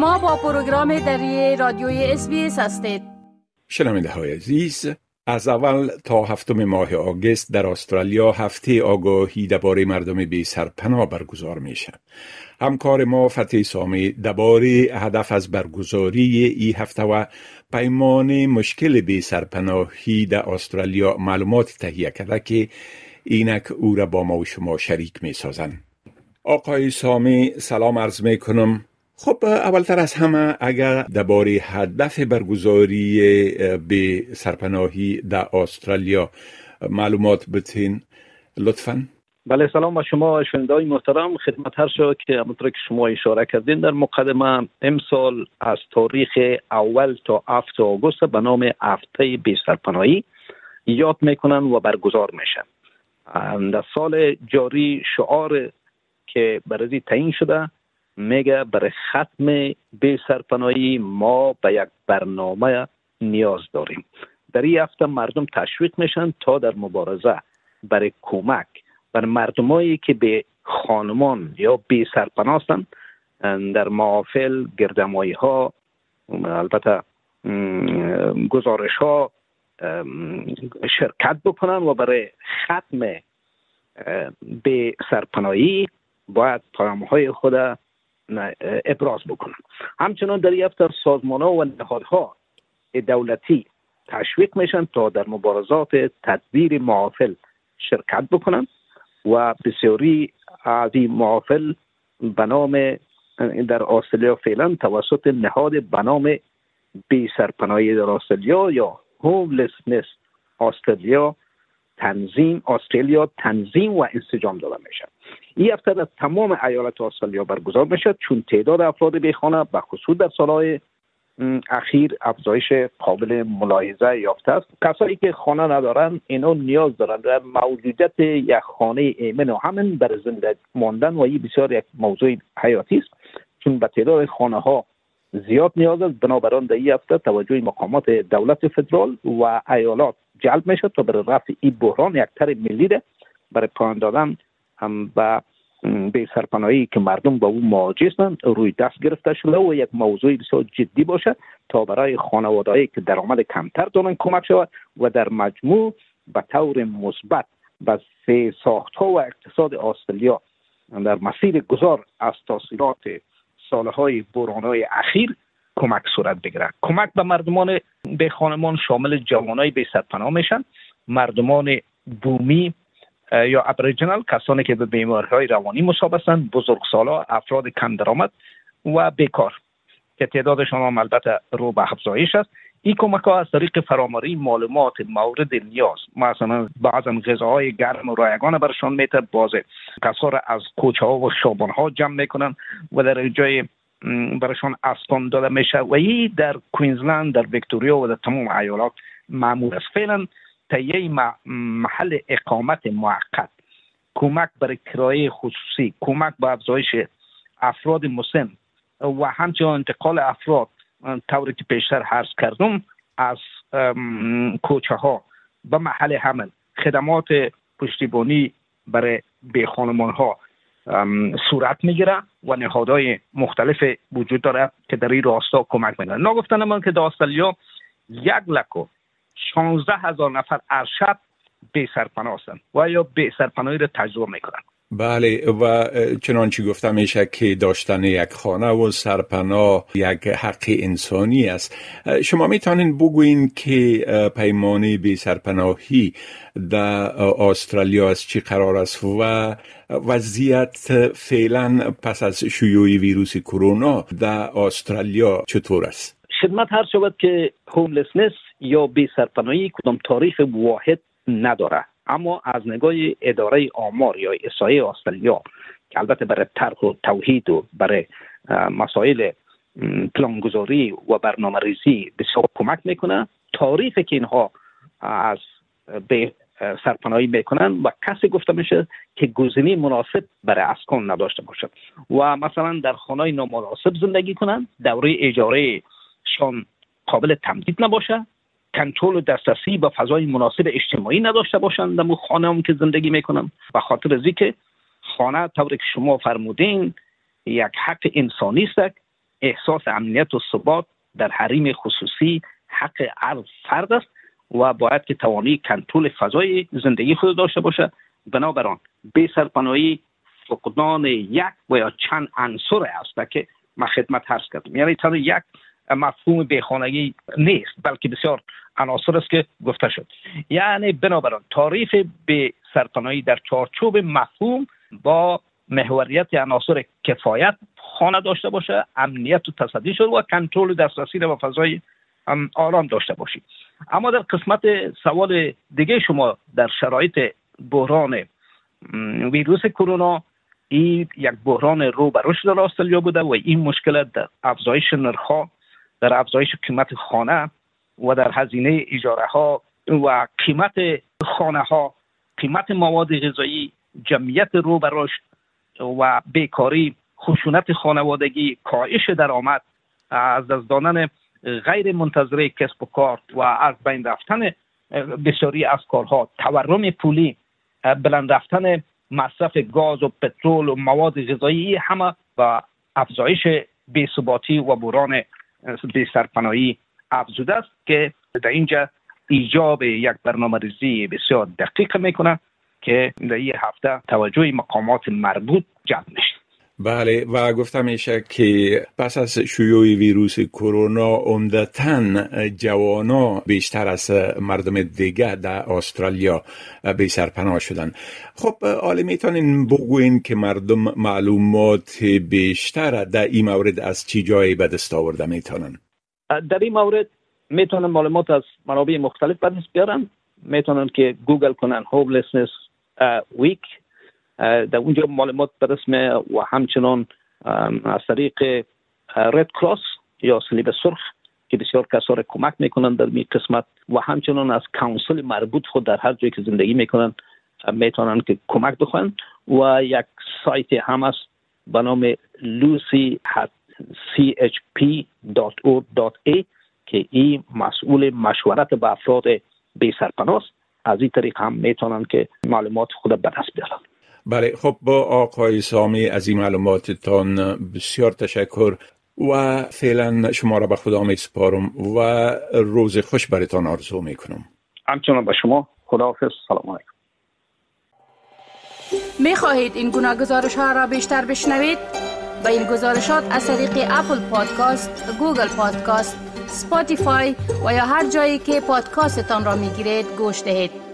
شما با پروگرام دری رادیوی اس هستید شنونده های عزیز از اول تا هفتم ماه آگست در استرالیا هفته آگاهی درباره مردم بی سرپناه برگزار میشه. همکار ما فتح سامی درباره هدف از برگزاری ای هفته و پیمان مشکل بی سرپناهی در استرالیا معلومات تهیه کرده که اینک او را با ما و شما شریک می سازن. آقای سامی سلام عرض می کنم خب اولتر از همه اگر درباره هدف برگزاری به سرپناهی در استرالیا معلومات بتین لطفا. بله سلام با شما شنیدای محترم. خدمت هر شو که همونطور که شما اشاره کردین در مقدمه امسال از تاریخ اول تا 7 آگوست به نام هفته بی سرپناهی یاد می‌کنن و برگزار میشن. در سال جاری شعار که برازی تعیین شده میگه برای ختم بی سرپناهی ما به یک برنامه نیاز داریم. در این هفته مردم تشویق میشن تا در مبارزه برای کمک بر مردمایی که به خانمان یا بی سرپناه در معافل گردمایی ها البته گزارش ها شرکت بکنن و برای ختم به سرپناهی باید پیام های خود ابراز بکنن همچنان در یفت سازمان ها و نهادها دولتی تشویق میشن تا در مبارزات تدبیر معافل شرکت بکنن و بسیاری از این معافل به نام در استرالیا فعلا توسط نهاد به نام بی سرپناهی در استرالیا یا هوملسنس استرالیا تنظیم استرالیا تنظیم و انسجام داده میشه این هفته در تمام ایالت استرالیا برگزار می‌شد چون تعداد افراد بیخانه به خصوص در سالهای اخیر افزایش قابل ملاحظه یافته است. کسایی که خانه ندارن اینا نیاز دارند در موجودیت یک خانه ایمن و همین بر زنده ماندن و این بسیار یک موضوع حیاتی است چون به تعداد خانه ها زیاد نیاز است. بنابراین در این هفته توجه مقامات دولت فدرال و ایالات جلب می‌شد تا برای رفع این بحران یک تر ملی برای پایان دادن هم به به سرپناهی که مردم با او مواجه هستند روی دست گرفته شده و یک موضوع بسیار جدی باشد تا برای خانوادهایی که درآمد کمتر دارند کمک شود و در مجموع به طور مثبت به سه ساخت ها و اقتصاد استرالیا در مسیر گذار از تاثیرات سالهای های اخیر کمک صورت بگیرد کمک به مردمان به خانمان شامل جوانای به سرپناه میشن مردمان بومی یا ابریجنال کسانی که به بیماری های روانی مصاب هستند بزرگسالا افراد کم درآمد و بیکار. که تعدادشان هم البته رو به افزایش است. این کمک ها از طریق فراماری معلومات مورد نیاز. مثلا بعضا غذاهای گرم و رایگان برشان میتر. بازه کسا از کوچه ها و شابان ها جمع می‌کنن و در جای برشان اسکان داده میشه. و این در کوینزلند در ویکتوریا و در تمام ایالات معمول است. فعلا تهیه محل اقامت موقت. کمک برای کرایه خصوصی کمک به افزایش افراد مسن و همچنین انتقال افراد طوری که پیشتر حرض کردم از کوچه ها به محل حمل. خدمات پشتیبانی برای به خانمان ها صورت می‌گیره و نهادهای مختلف وجود داره که در این راستا کمک می‌کنه. نگفتن من که در استرالیا یک لکو 16 هزار نفر ارشد به سرپناه هستند و یا به سرپناهی را تجربه می‌کنن. بله و چنانچه گفتم میشه که داشتن یک خانه و سرپناه یک حق انسانی است. شما می‌تونین بگوین که پیمانه بی سرپناهی در استرالیا از چی قرار است و وضعیت فعلا پس از شیوع ویروس کرونا در استرالیا چطور است؟ خدمت هر شود که هوملسنس یا بی سرپناهی کدام تاریخ واحد نداره. اما از نگاه اداره آمار یا احصایه استرالیا که البته برای طرح و توحید و برای مسائل پلانگذاری و برنامه ریزی بسیار کمک می‌کنه. تاریخی که اینها از به سرپناهی می‌کنن و کسی گفته میشه که گزینه مناسب برای اسکان نداشته باشد. و مثلا در خانه نامناسب زندگی کنند دوره اجاره شان قابل تمدید نباشه. کنترل و دسترسی به فضای مناسب اجتماعی نداشته باشند در خانه هم که زندگی می‌کنن و خاطر از که خانه طوری که شما فرمودین یک حق انسانی است احساس امنیت و ثبات در حریم خصوصی حق هر فرد است و باید که توانی کنترل فضای زندگی خود داشته باشه. بنابراین بی سرپناهی فقدان یک و یا چند عنصر است که ما خدمت هست کردم. یعنی تنها یک مفهوم بیخانگی نیست بلکه بسیار عناصر است که گفته شد. یعنی بنابراین تعریف به سرپناهی در چارچوب مفهوم با محوریت عناصر کفایت خانه داشته باشه امنیت و تصدی شد و کنترل دسترسی و فضای آرام داشته باشید اما در قسمت سوال دیگه شما در شرایط بحران ویروس کرونا این یک بحران رو به رشد بوده و این مشکل در افزایش نرخ در افزایش قیمت خانه و در هزینه اجاره ها و قیمت خانه ها قیمت مواد غذایی جمعیت رو به رشد و بیکاری خشونت خانوادگی کاهش درآمد از دست دادن غیر منتظره کسب و کار و از بین رفتن بسیاری از کارها. تورم پولی بلند رفتن مصرف گاز و پترول و مواد غذایی همه و افزایش بیثباتی و بوران بی سرپناهی افزوده است که در اینجا ایجاب یک برنامه ریزی بسیار دقیق می‌کنه که در این هفته توجه مقامات مربوط جلب میشه. بله و گفتم میشه که پس از شیوع ویروس کرونا عمدتا جوانا بیشتر از مردم دیگه در استرالیا به سرپناه شدن. خب آلی می‌تونین بگوین که مردم معلومات بیشتر در این مورد از چی جایی به دست آورده می‌تونن؟ در این مورد می‌تونن معلومات از منابع مختلف به دست بیارن می‌تونن که گوگل کنن هوملسنس ویک در اونجا معلومات برسمه و همچنان از طریق رد کراس یا صلیب سرخ که بسیار کسا کمک می‌کنن در می قسمت و همچنان از کانسل مربوط خود در هر جایی که زندگی می‌کنن می‌تونن که کمک بخوان و یک سایت هم است به نام lucy chp.org.a که این مسئول مشورت به افراد بی از این طریق هم می‌تونن که معلومات خود به دست بیارن بله خب با آقای سامی از این معلوماتتان بسیار تشکر و فعلا شما را به خدا می سپارم و روز خوش برتان آرزو می کنم همچنان به شما خداحافظ سلام علیکم می خواهید این گناه گزارش ها را بیشتر بشنوید؟ با این گزارشات از طریق اپل پادکاست، گوگل پادکاست، سپاتیفای و یا هر جایی که پادکاستتان را می گیرید گوش دهید.